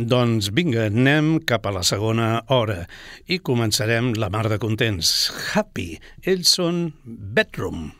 Doncs vinga, anem cap a la segona hora i començarem la mar de contents. Happy, ells són Bedroom.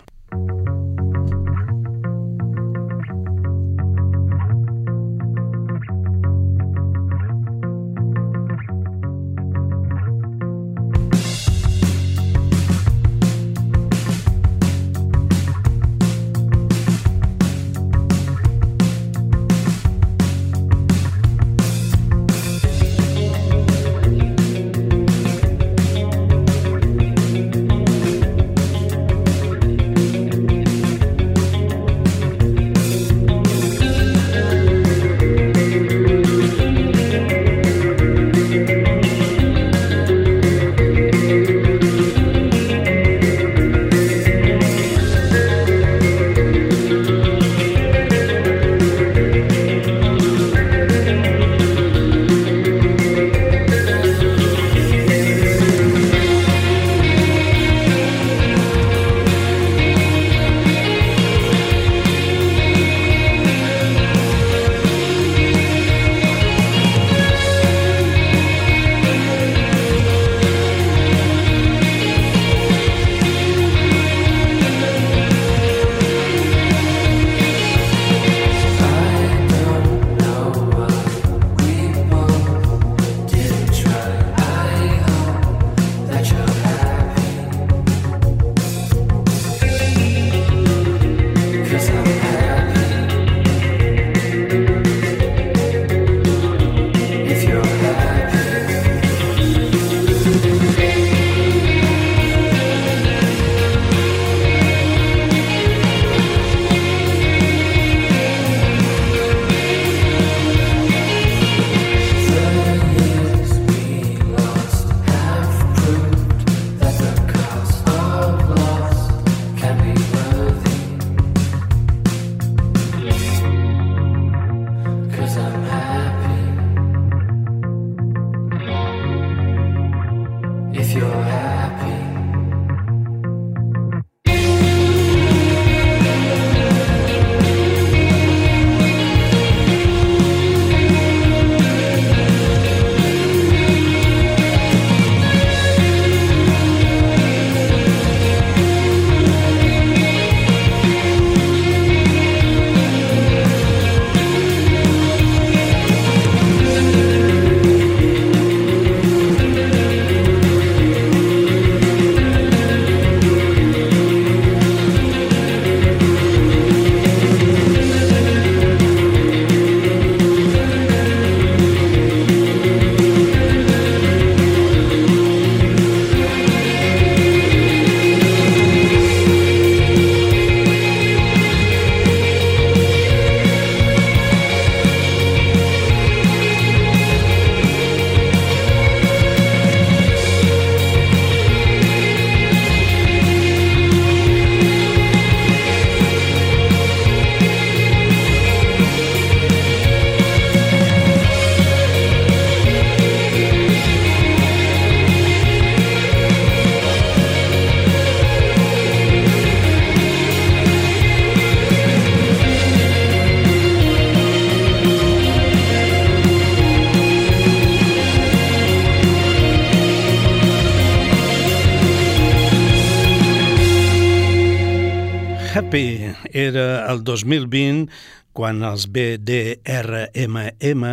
Happy era el 2020 quan els BDRMM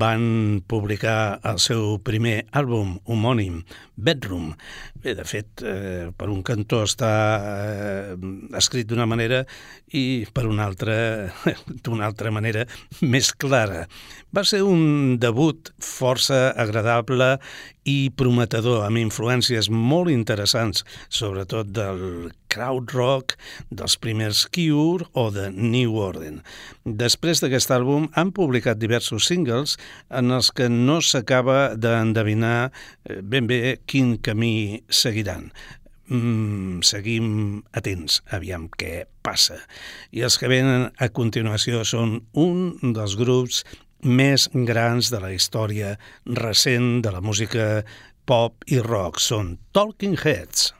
van publicar el seu primer àlbum homònim, Bedroom. Bé, de fet, eh, per un cantó està eh, escrit d'una manera i per una altra d'una altra manera més clara. Va ser un debut força agradable i prometedor, amb influències molt interessants, sobretot del crowd rock, dels primers Cure o de New Order. Després d'aquest àlbum han publicat diversos singles en els que no s'acaba d'endevinar eh, ben bé quin camí seguiran. Mm, seguim atents, aviam què passa. I els que venen a continuació són un dels grups més grans de la història recent de la música pop i rock. Són Talking Heads.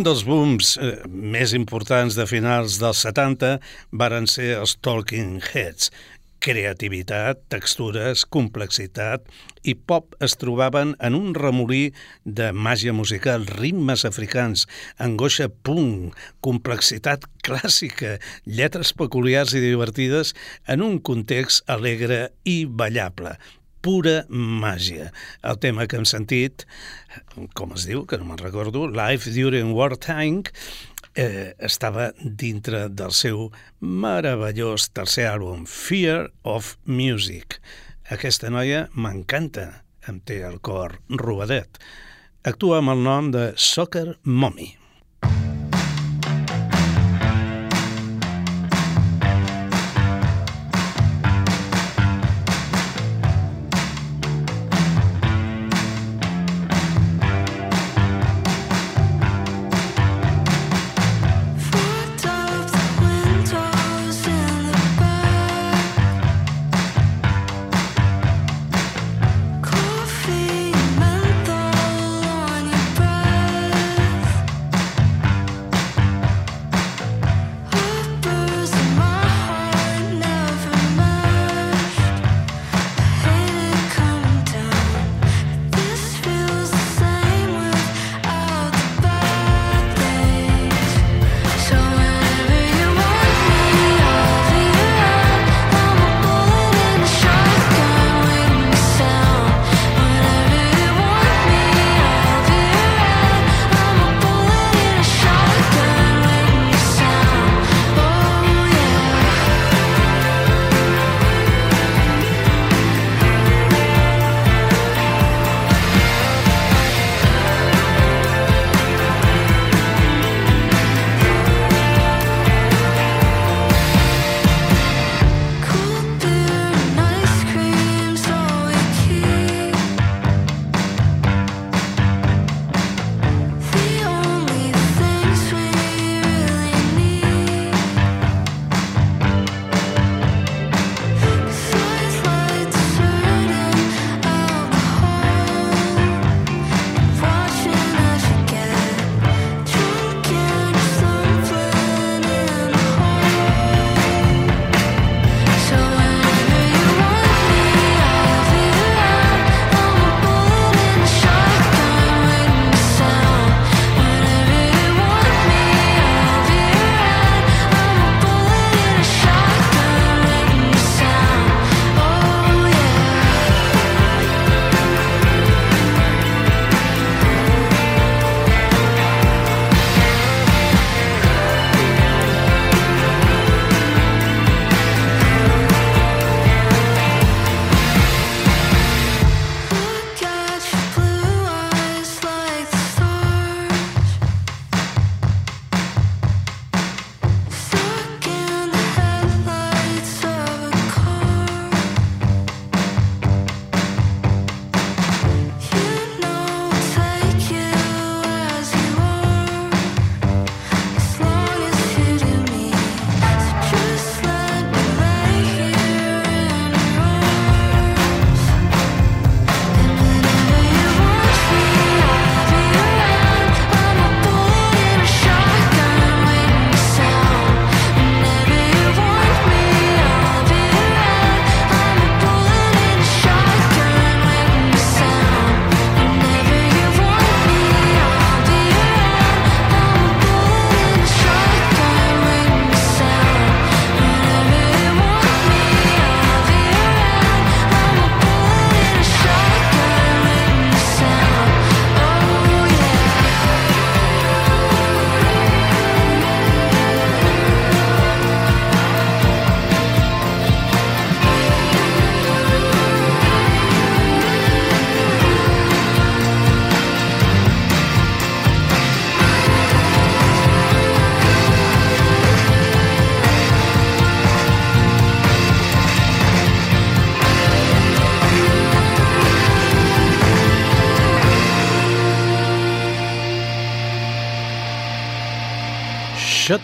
Dels booms eh, més importants de finals dels 70 varen ser els Talking Heads. Creativitat, textures, complexitat i pop es trobaven en un remolí de màgia musical, ritmes africans, angoixa punk, complexitat clàssica, lletres peculiars i divertides en un context alegre i ballable pura màgia. El tema que hem sentit, com es diu, que no me'n recordo, Life During Wartime, eh, estava dintre del seu meravellós tercer àlbum, Fear of Music. Aquesta noia m'encanta, em té el cor robadet. Actua amb el nom de Soccer Mommy.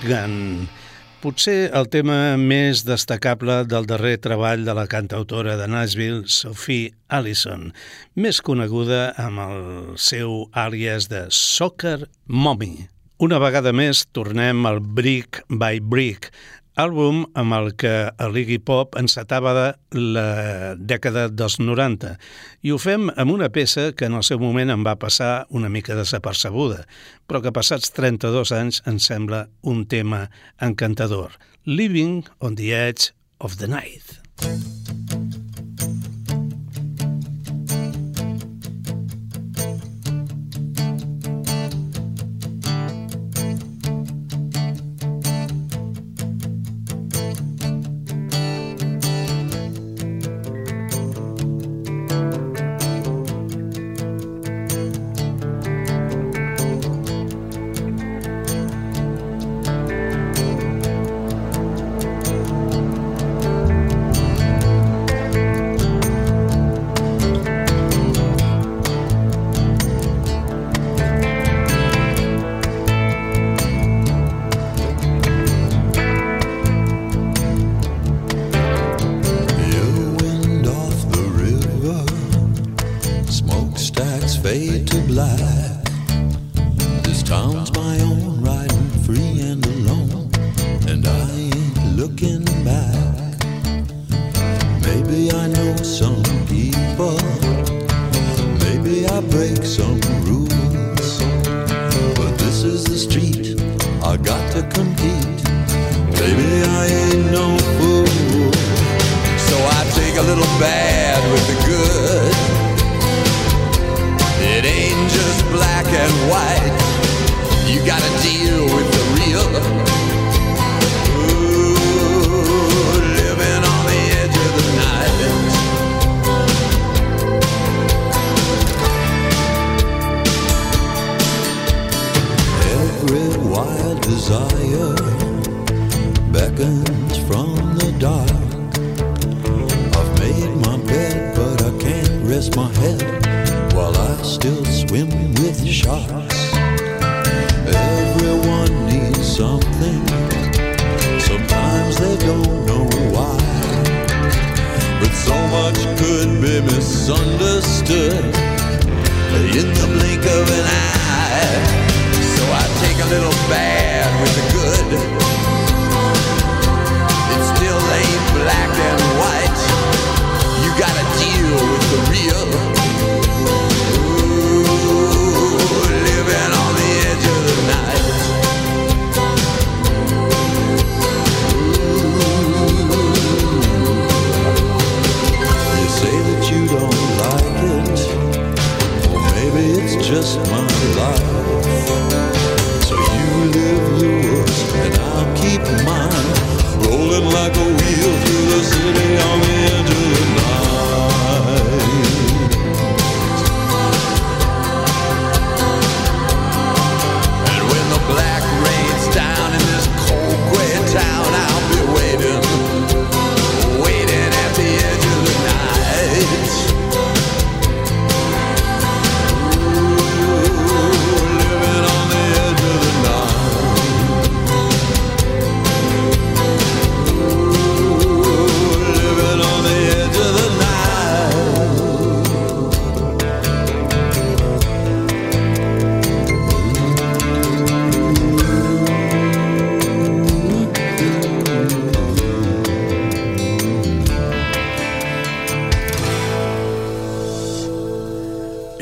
Shotgun, potser el tema més destacable del darrer treball de la cantautora de Nashville, Sophie Allison, més coneguda amb el seu àlies de Soccer Mommy. Una vegada més tornem al Brick by Brick, àlbum amb el que l'Iggy Pop encetava de la dècada dels 90 i ho fem amb una peça que en el seu moment em va passar una mica desapercebuda, però que passats 32 anys em sembla un tema encantador. Living on the Edge of the Night.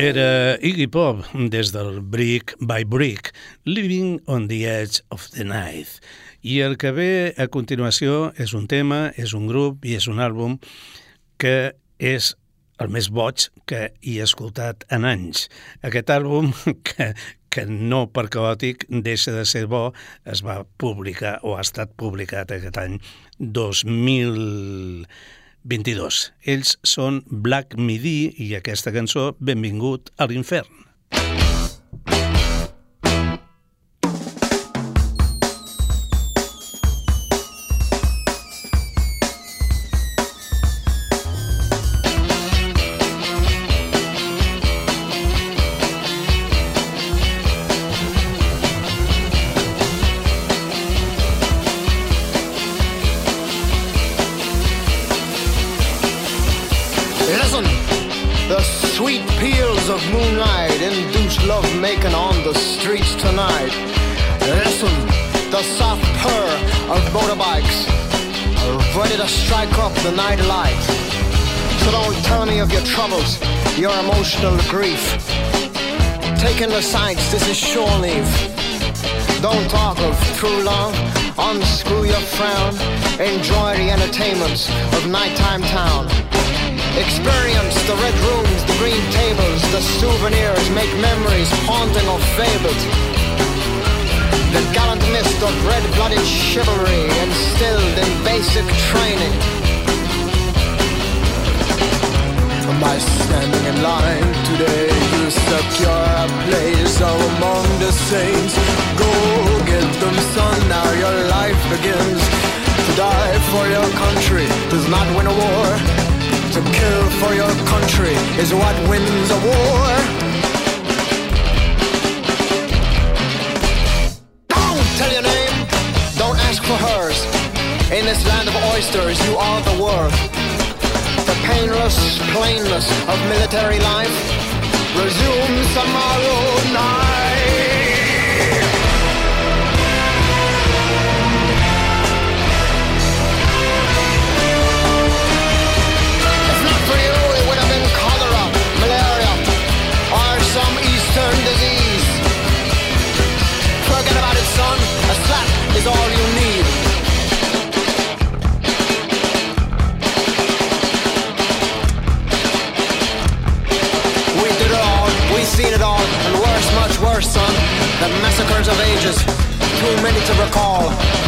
Iggy Pop des del Brick by Brick, Living on the Edge of the Night. I el que ve a continuació és un tema, és un grup i és un àlbum que és el més boig que hi he escoltat en anys. Aquest àlbum, que, que no per caòtic deixa de ser bo, es va publicar o ha estat publicat aquest any 2000 22. Ells són Black Midi i aquesta cançó Benvingut a l'infern. sweet peals of The sights, this is shore leave. Don't talk of too long, unscrew your frown, enjoy the entertainments of nighttime town. Experience the red rooms, the green tables, the souvenirs, make memories haunting or fabled. The gallant mist of red-blooded chivalry instilled in basic training. For your country does not win a war. To kill for your country is what wins a war. Don't tell your name, don't ask for hers. In this land of oysters, you are the worth. The painless plainness of military life resumes tomorrow night. All you need. We did it all, we seen it all, and worse, much worse, son. The massacres of ages, too many to recall.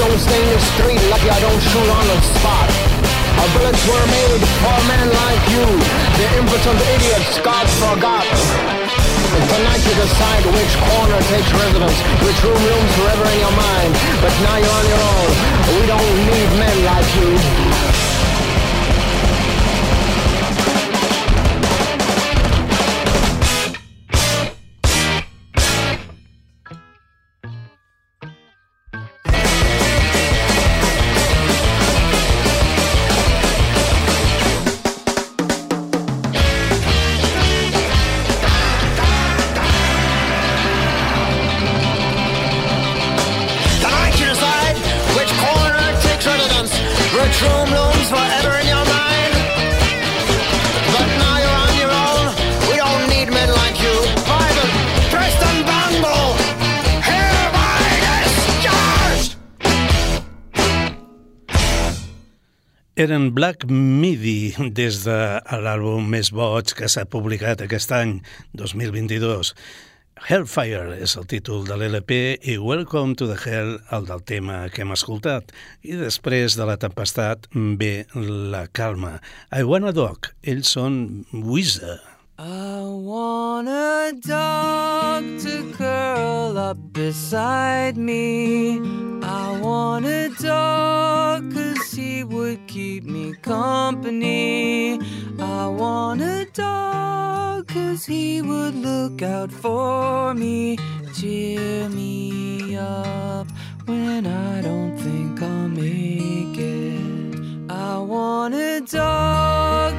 Don't stay in the street, lucky I don't shoot on the spot. Our bullets were made for men like you, the impotent idiots God forgot. Tonight you decide which corner takes residence, which room looms forever in your mind. But now you're on your own. We don't need men like you. Black Midi des de l'àlbum més boig que s'ha publicat aquest any, 2022. Hellfire és el títol de l'LP i Welcome to the Hell, el del tema que hem escoltat. I després de la tempestat ve la calma. I want a dog, ells són Wizard. I want a dog to curl up beside me. I want a dog cause he would keep me company. I want a dog cause he would look out for me, cheer me up when I don't think I'll make it. I want a dog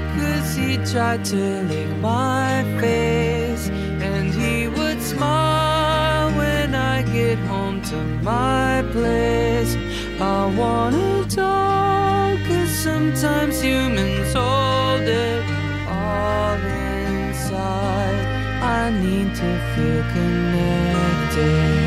tried to lick my face, and he would smile when I get home to my place. I wanna talk, cause sometimes humans hold it all inside. I need to feel connected.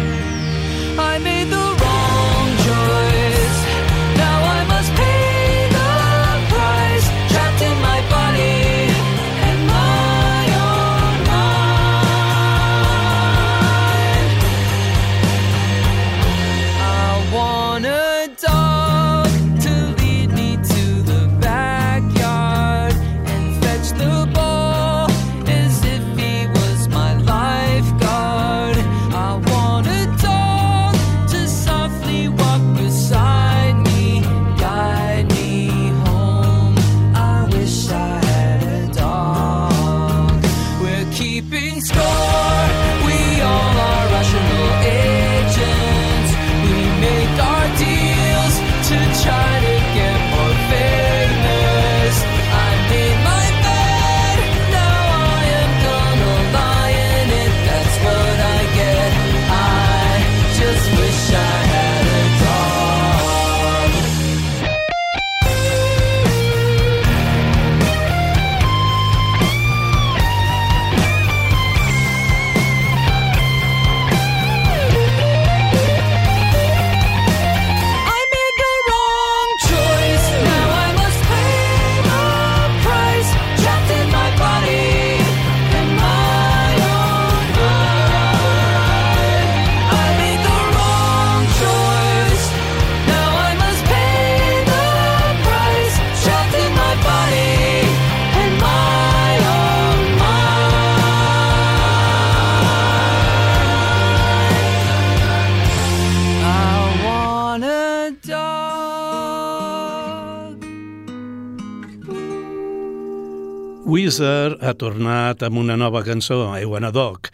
Weezer ha tornat amb una nova cançó, I Wanna Dog.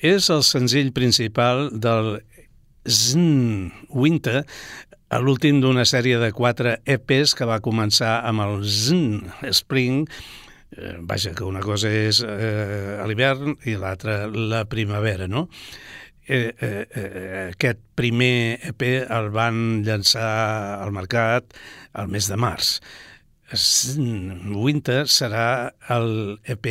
És el senzill principal del Zn Winter, l'últim d'una sèrie de quatre EPs que va començar amb el Zn Spring, eh, vaja, que una cosa és eh, a l'hivern i l'altra la primavera, no? Eh, eh, eh, aquest primer EP el van llançar al mercat al mes de març. Winter serà el EP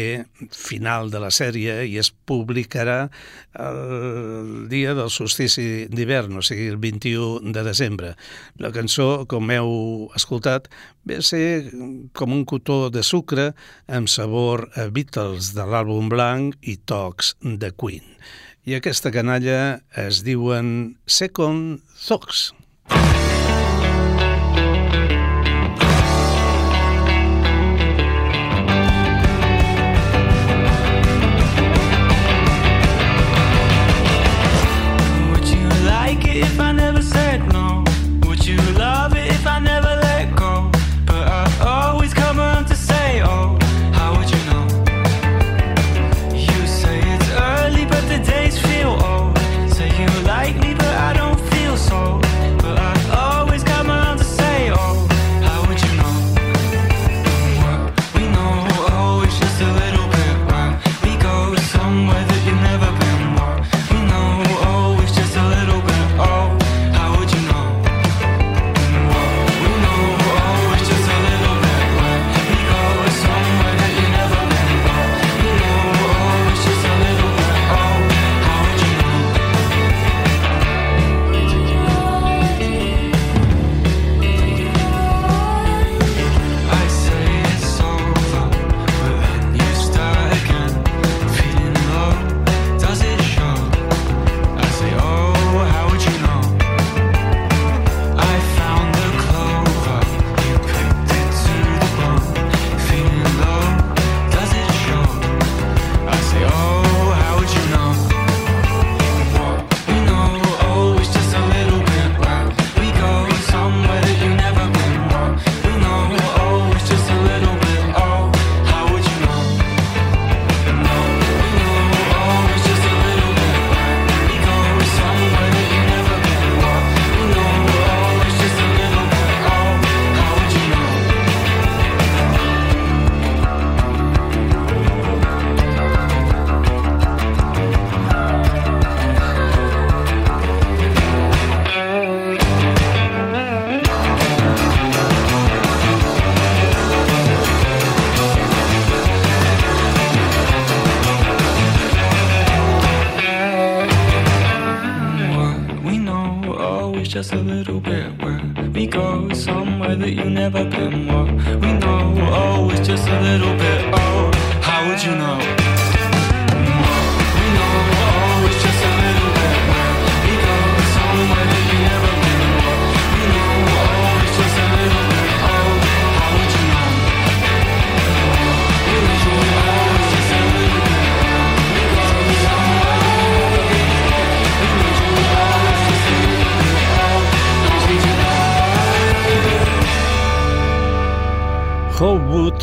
final de la sèrie i es publicarà el dia del solstici d'hivern, o sigui, el 21 de desembre. La cançó, com heu escoltat, ve a ser com un cotó de sucre amb sabor a Beatles de l'àlbum blanc i tocs de Queen. I aquesta canalla es diuen Second Thoughts. Good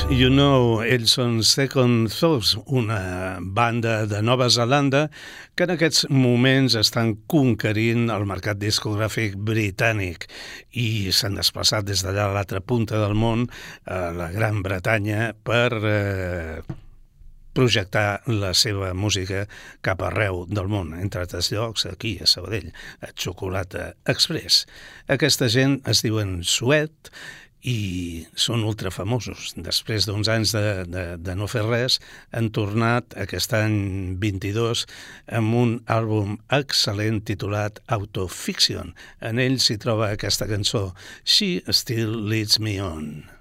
You Know, ells són Second Thoughts, una banda de Nova Zelanda que en aquests moments estan conquerint el mercat discogràfic britànic i s'han desplaçat des d'allà a l'altra punta del món, a la Gran Bretanya, per eh, projectar la seva música cap arreu del món, entre altres llocs, aquí a Sabadell, a Xocolata Express. Aquesta gent es diuen Suet i són ultra famosos. Després d'uns anys de, de, de no fer res, han tornat aquest any 22 amb un àlbum excel·lent titulat Autofiction. En ell s'hi troba aquesta cançó She Still Leads Me On.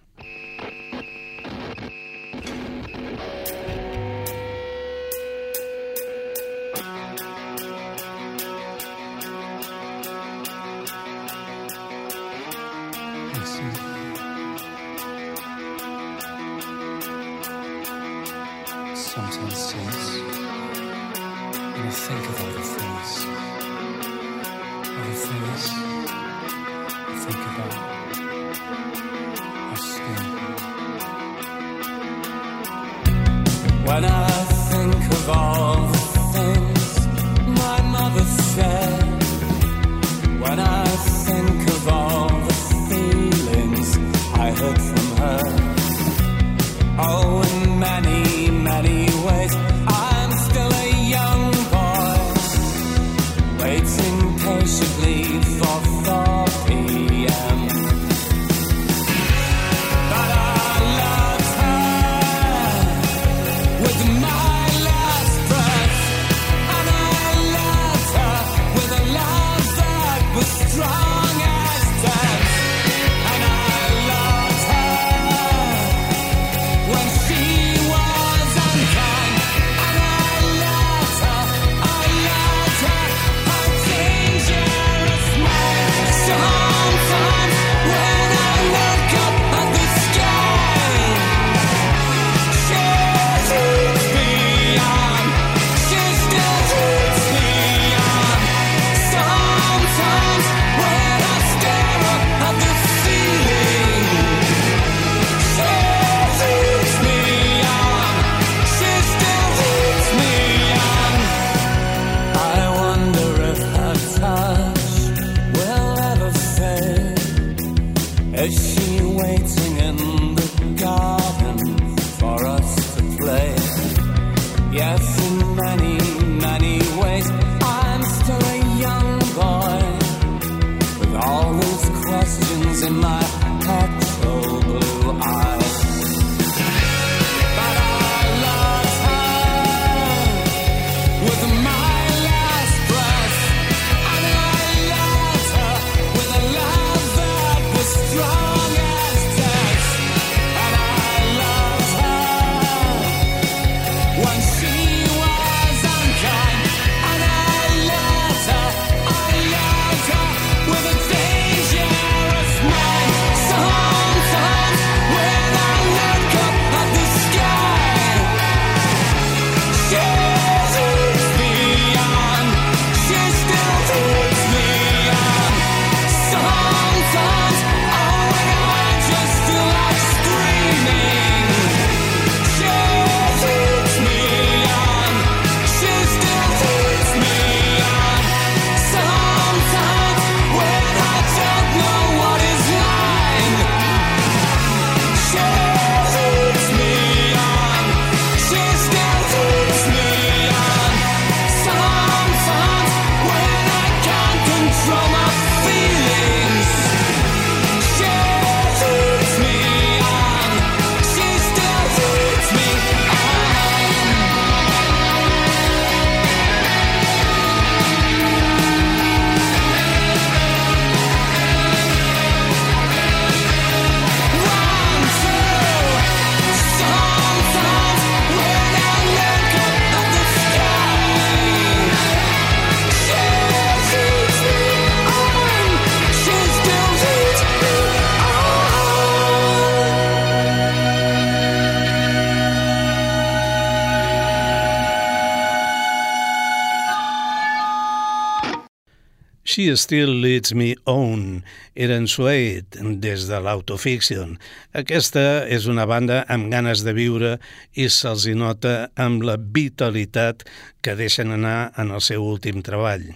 She Still Leads Me On era en Suede des de l'Autofiction. Aquesta és una banda amb ganes de viure i se'ls hi nota amb la vitalitat que deixen anar en el seu últim treball.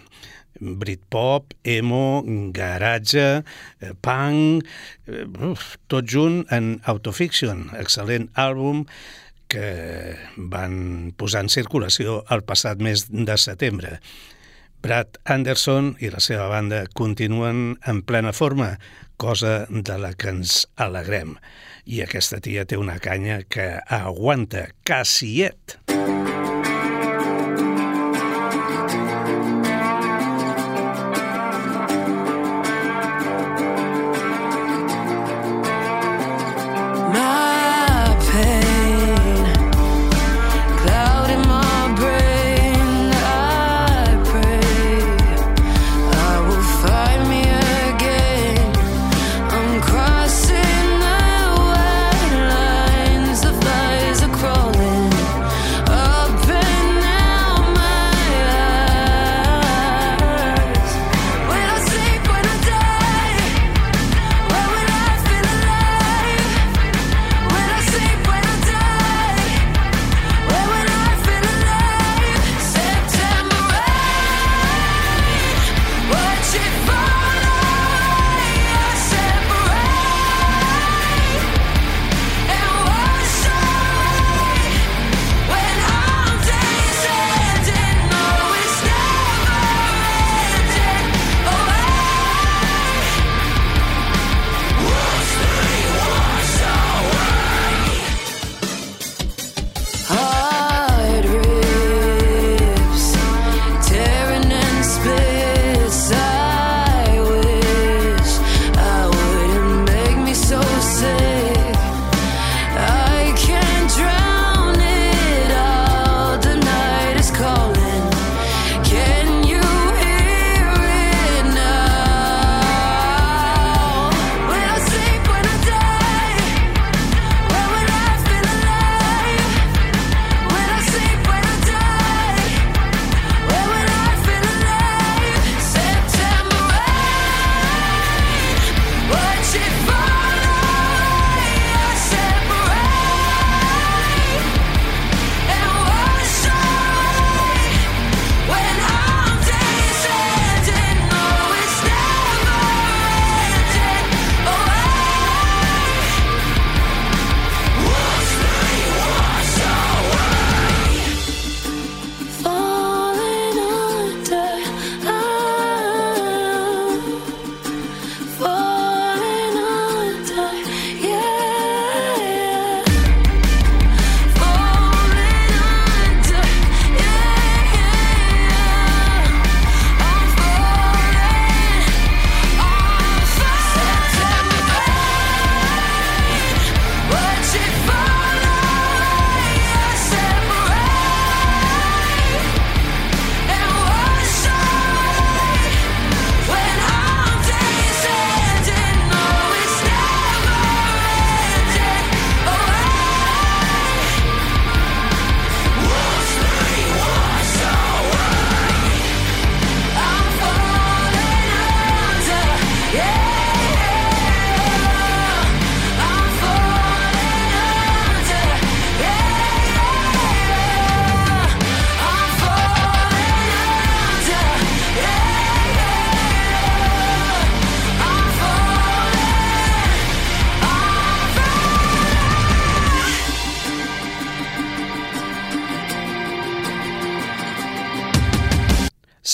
Britpop, emo, garatge, eh, punk, eh, uf, tot junt en Autofiction, excel·lent àlbum que van posar en circulació el passat mes de setembre. Brad Anderson i la seva banda continuen en plena forma, cosa de la que ens alegrem. I aquesta tia té una canya que aguanta, cassiet.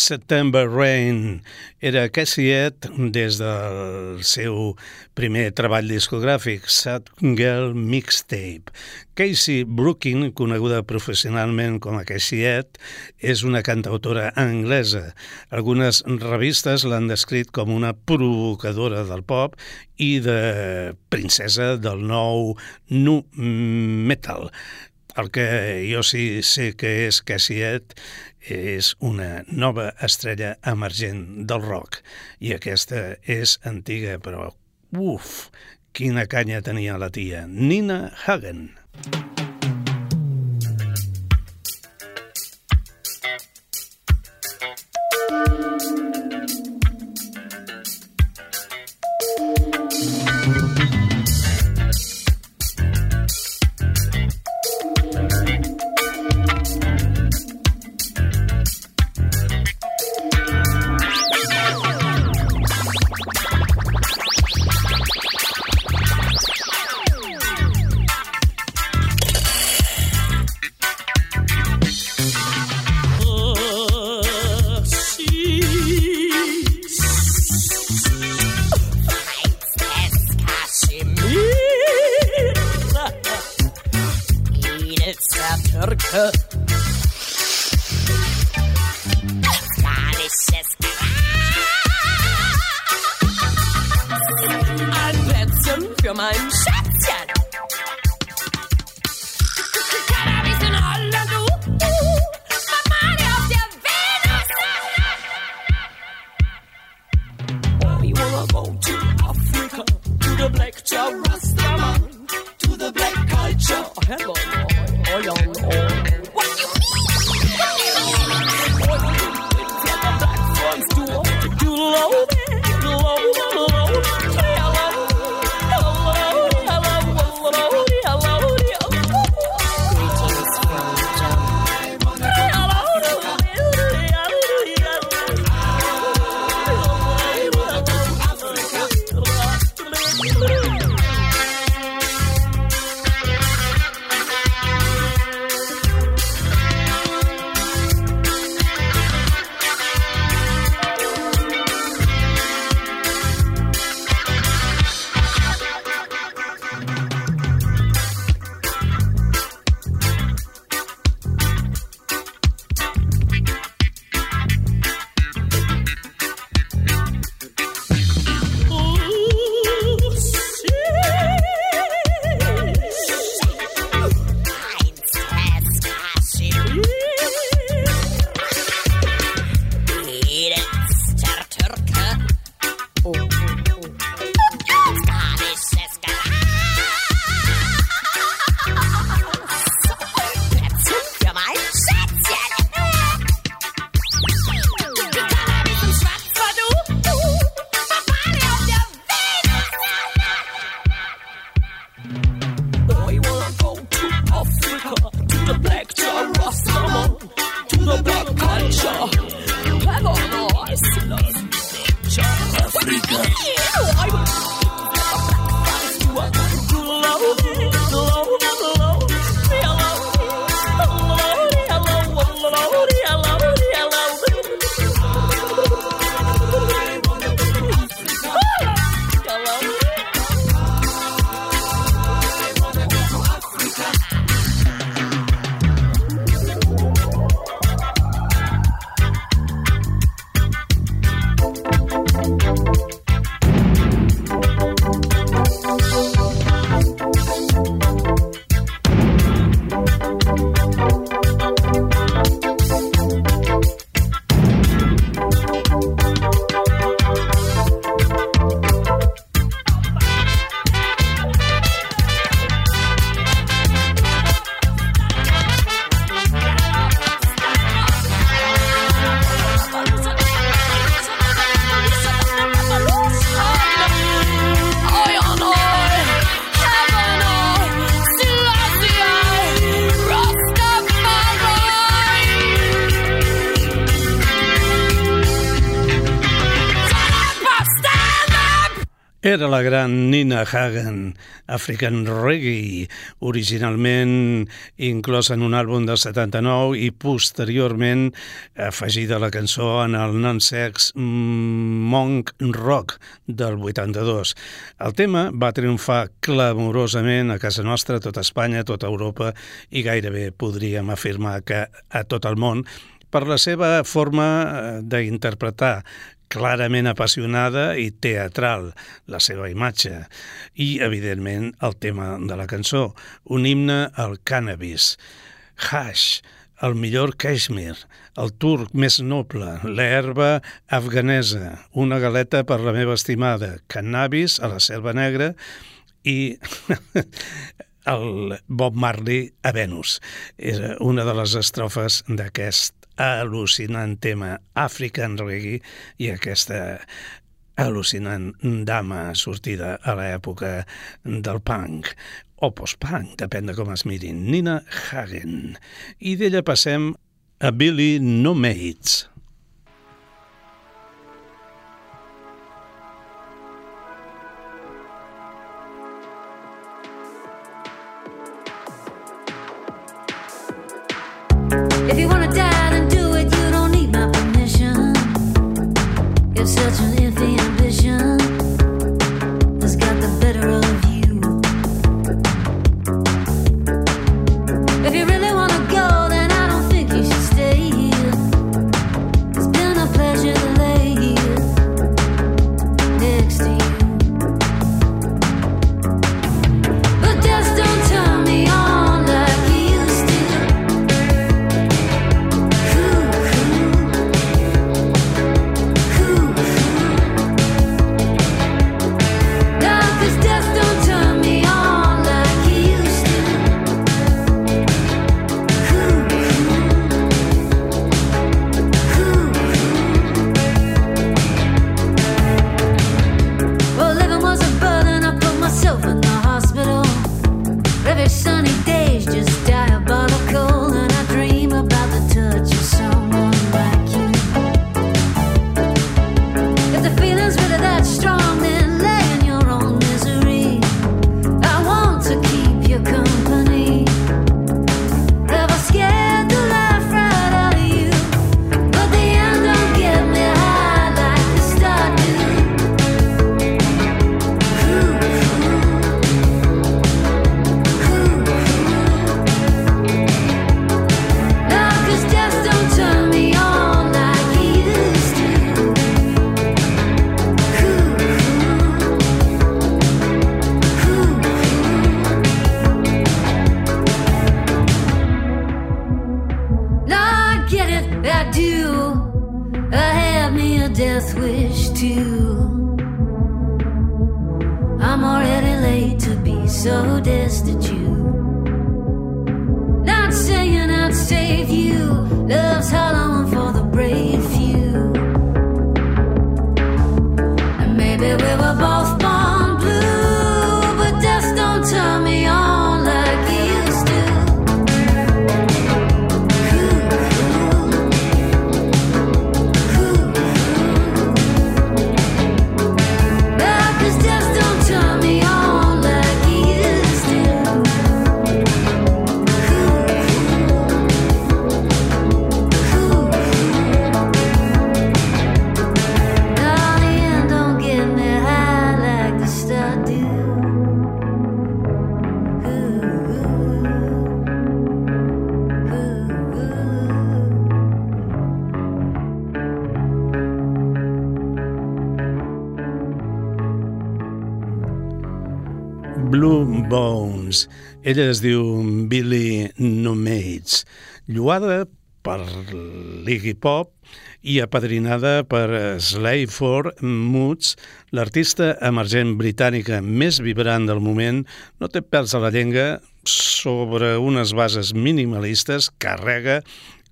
September Rain era Cassiet des del seu primer treball discogràfic, Sad Girl Mixtape. Casey Brookin, coneguda professionalment com a Cassiet, és una cantautora anglesa. Algunes revistes l'han descrit com una provocadora del pop i de princesa del nou nu metal. El que jo sí sé que és Cassiet és una nova estrella emergent del rock i aquesta és antiga però uf, quina canya tenia la tia Nina Hagen. Thank la gran Nina Hagen, African Reggae, originalment inclosa en un àlbum del 79 i posteriorment afegida la cançó en el non-sex Monk Rock del 82. El tema va triomfar clamorosament a casa nostra, a tota Espanya, tota Europa i gairebé podríem afirmar que a tot el món per la seva forma d'interpretar clarament apassionada i teatral, la seva imatge, i, evidentment, el tema de la cançó, un himne al cannabis. Hash, el millor Kashmir, el turc més noble, l'herba afganesa, una galeta per la meva estimada, cannabis a la selva negra i el Bob Marley a Venus. Era una de les estrofes d'aquest al·lucinant tema African Reggae i aquesta al·lucinant dama sortida a l'època del punk o post-punk, depèn de com es mirin, Nina Hagen. I d'ella passem a Billy No Mates. Ella es diu Billy Nomates, lluada per l'Iggy Pop i apadrinada per Slayford Moods, l'artista emergent britànica més vibrant del moment, no té pèls a la llengua sobre unes bases minimalistes, carrega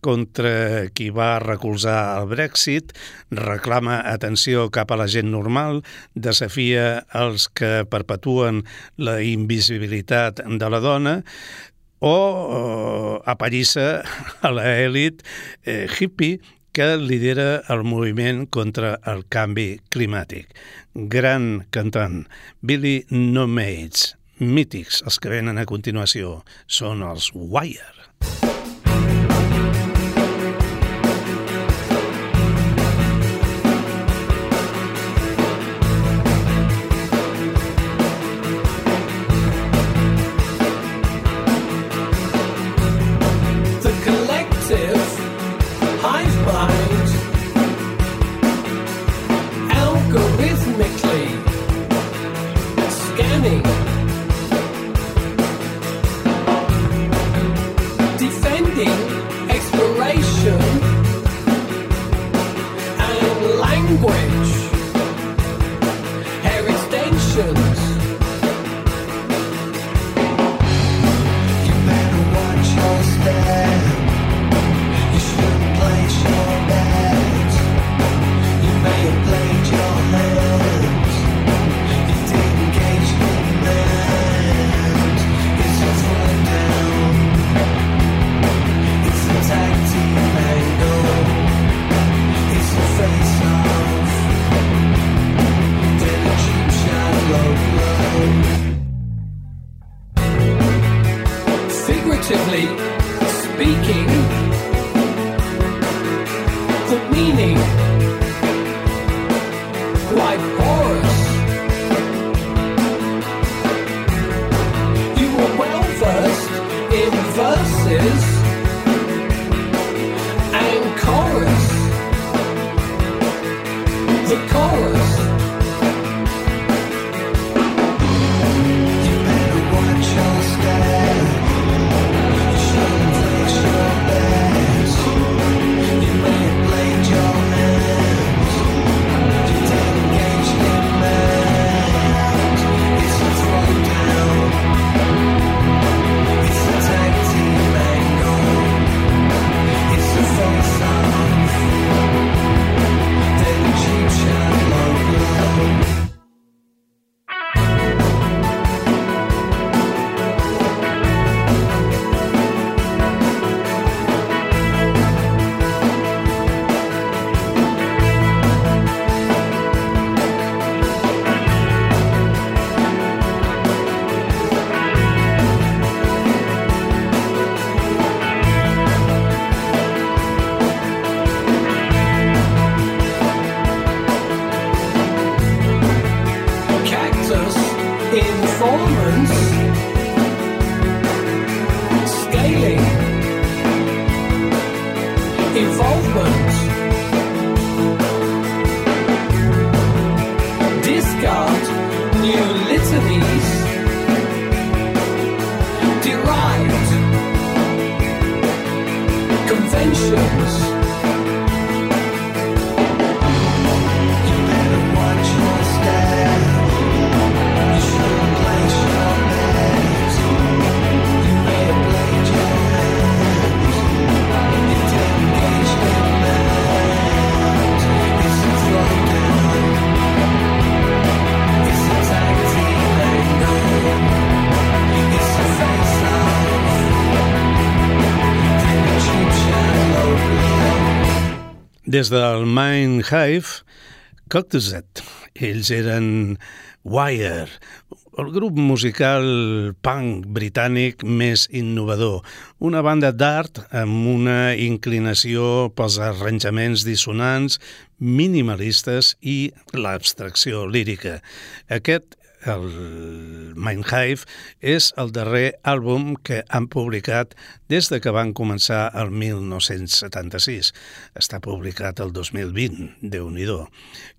contra qui va recolzar el Brexit, reclama atenció cap a la gent normal, desafia els que perpetuen la invisibilitat de la dona o eh, apallissa a l'elit eh, hippie que lidera el moviment contra el canvi climàtic. Gran cantant, Billy No Mates, mítics, els que venen a continuació, són els Wire. In verses and chorus. The chorus. Des del Mind Hive, Coctuset. Ells eren Wire, el grup musical punk britànic més innovador. Una banda d'art amb una inclinació pels arranjaments dissonants, minimalistes i l'abstracció lírica. Aquest el Mindhive és el darrer àlbum que han publicat des de que van començar el 1976. Està publicat el 2020, déu nhi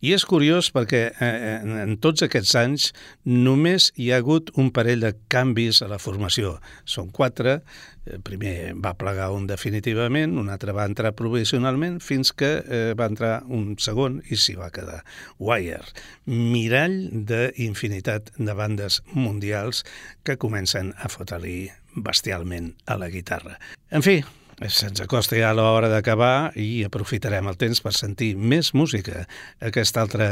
I és curiós perquè eh, en tots aquests anys només hi ha hagut un parell de canvis a la formació. Són quatre, Eh, primer va plegar un definitivament, un altre va entrar provisionalment, fins que eh, va entrar un segon i s'hi va quedar. Wire, mirall d'infinitat de bandes mundials que comencen a fotre-li bestialment a la guitarra. En fi, Se'ns acosta ja l'hora d'acabar i aprofitarem el temps per sentir més música. Aquest altre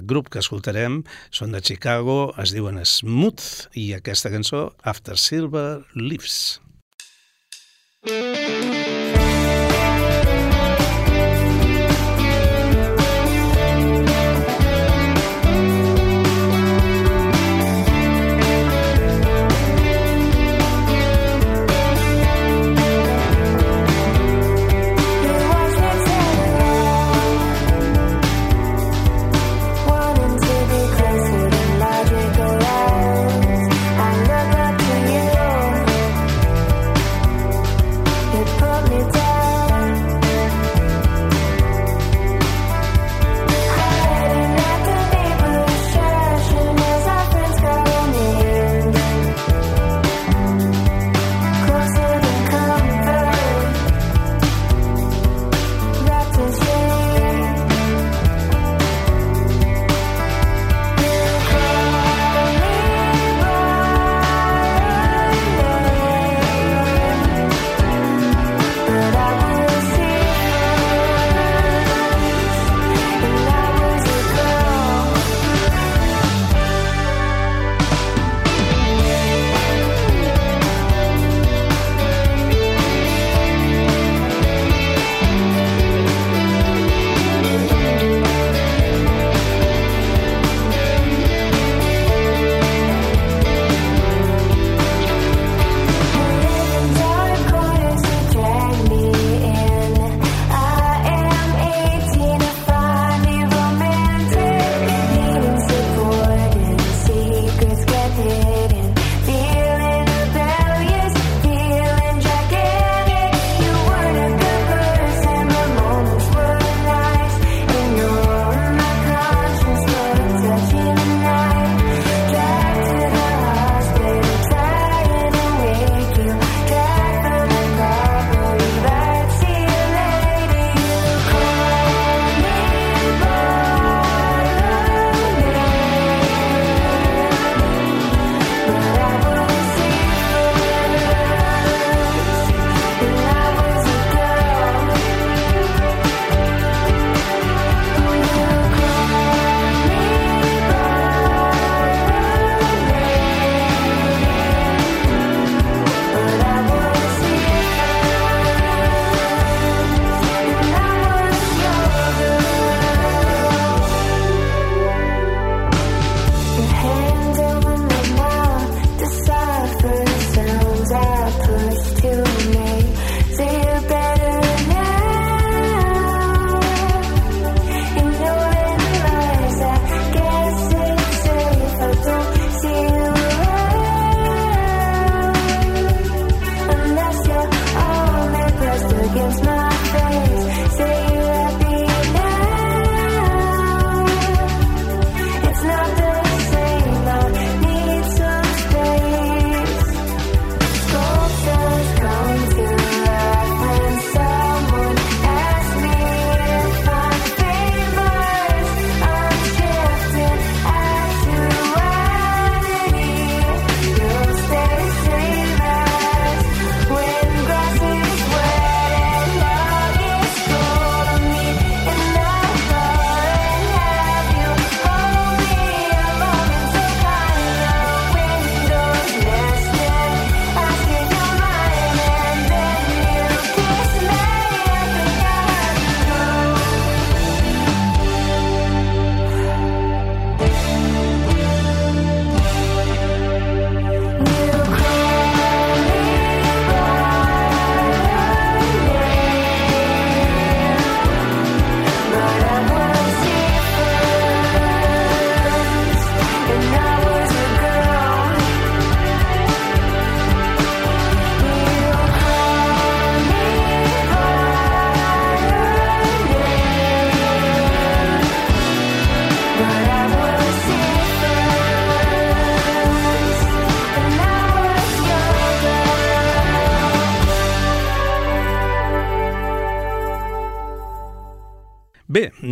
grup que escoltarem són de Chicago, es diuen Smooth, i aquesta cançó, After Silver Leaves. Música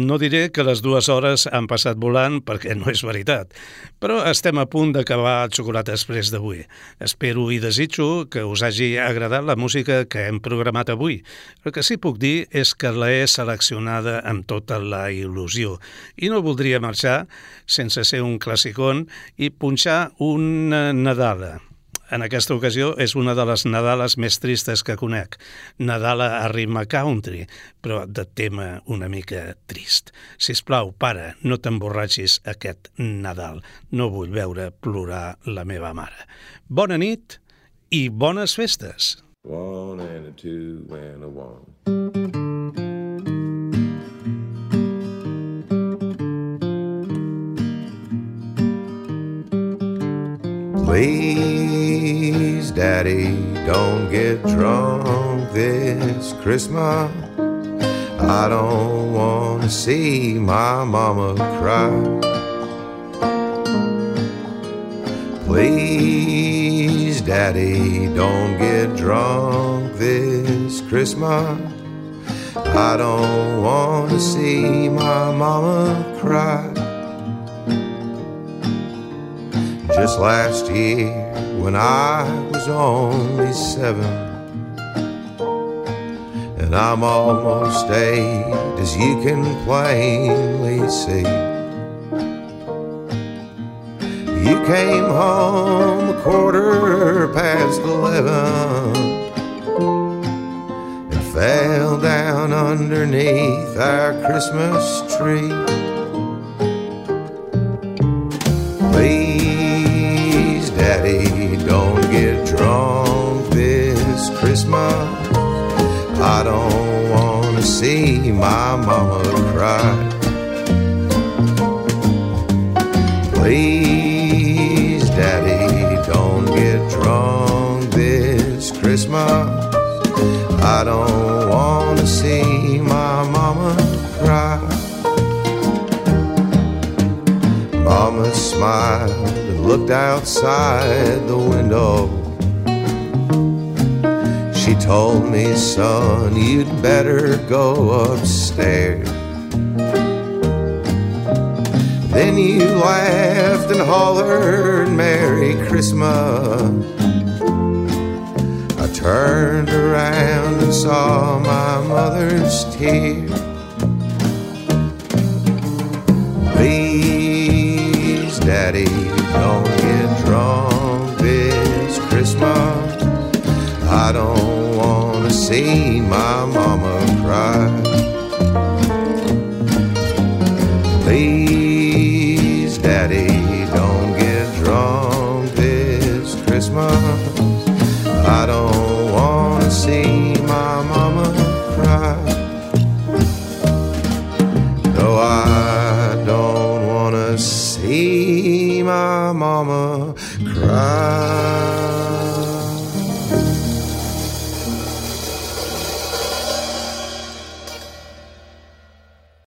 no diré que les dues hores han passat volant perquè no és veritat, però estem a punt d'acabar el Xocolata Express d'avui. Espero i desitjo que us hagi agradat la música que hem programat avui. El que sí puc dir és que la he seleccionada amb tota la il·lusió i no voldria marxar sense ser un classicón i punxar una Nadala en aquesta ocasió és una de les Nadales més tristes que conec. Nadala a ritme country, però de tema una mica trist. Si us plau, pare, no t'emborratxis aquest Nadal. No vull veure plorar la meva mare. Bona nit i bones festes! One and a two and a one. Please, Daddy, don't get drunk this Christmas. I don't want to see my mama cry. Please, Daddy, don't get drunk this Christmas. I don't want to see my mama cry. Just last year, when I was only seven, and I'm almost eight, as you can plainly see. You came home a quarter past eleven and fell down underneath our Christmas outside the window. She told me, son, you'd better go upstairs. Then you laughed and hollered, Merry Christmas. I turned around and saw my mother's tears. Please, Daddy, I don't want to see my mama cry.